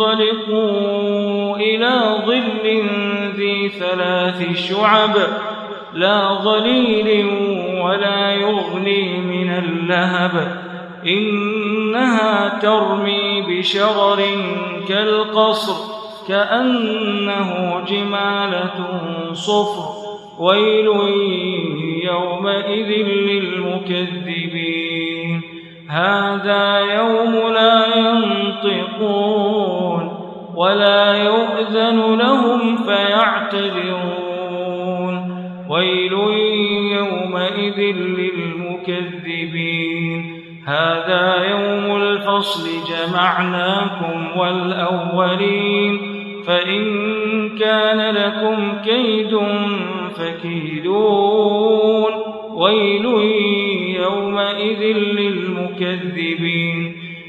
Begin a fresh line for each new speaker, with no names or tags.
انطلقوا إلى ظل ذي ثلاث شعب لا ظليل ولا يغني من اللهب إنها ترمي بشرر كالقصر كأنه جمالة صفر ويل يومئذ للمكذبين هذا يوم لا ينطقون ولا يؤذن لهم فيعتذرون. ويل يومئذ للمكذبين. هذا يوم الفصل جمعناكم والأولين. فإن كان لكم كيد فكيدون. ويل يومئذ للمكذبين.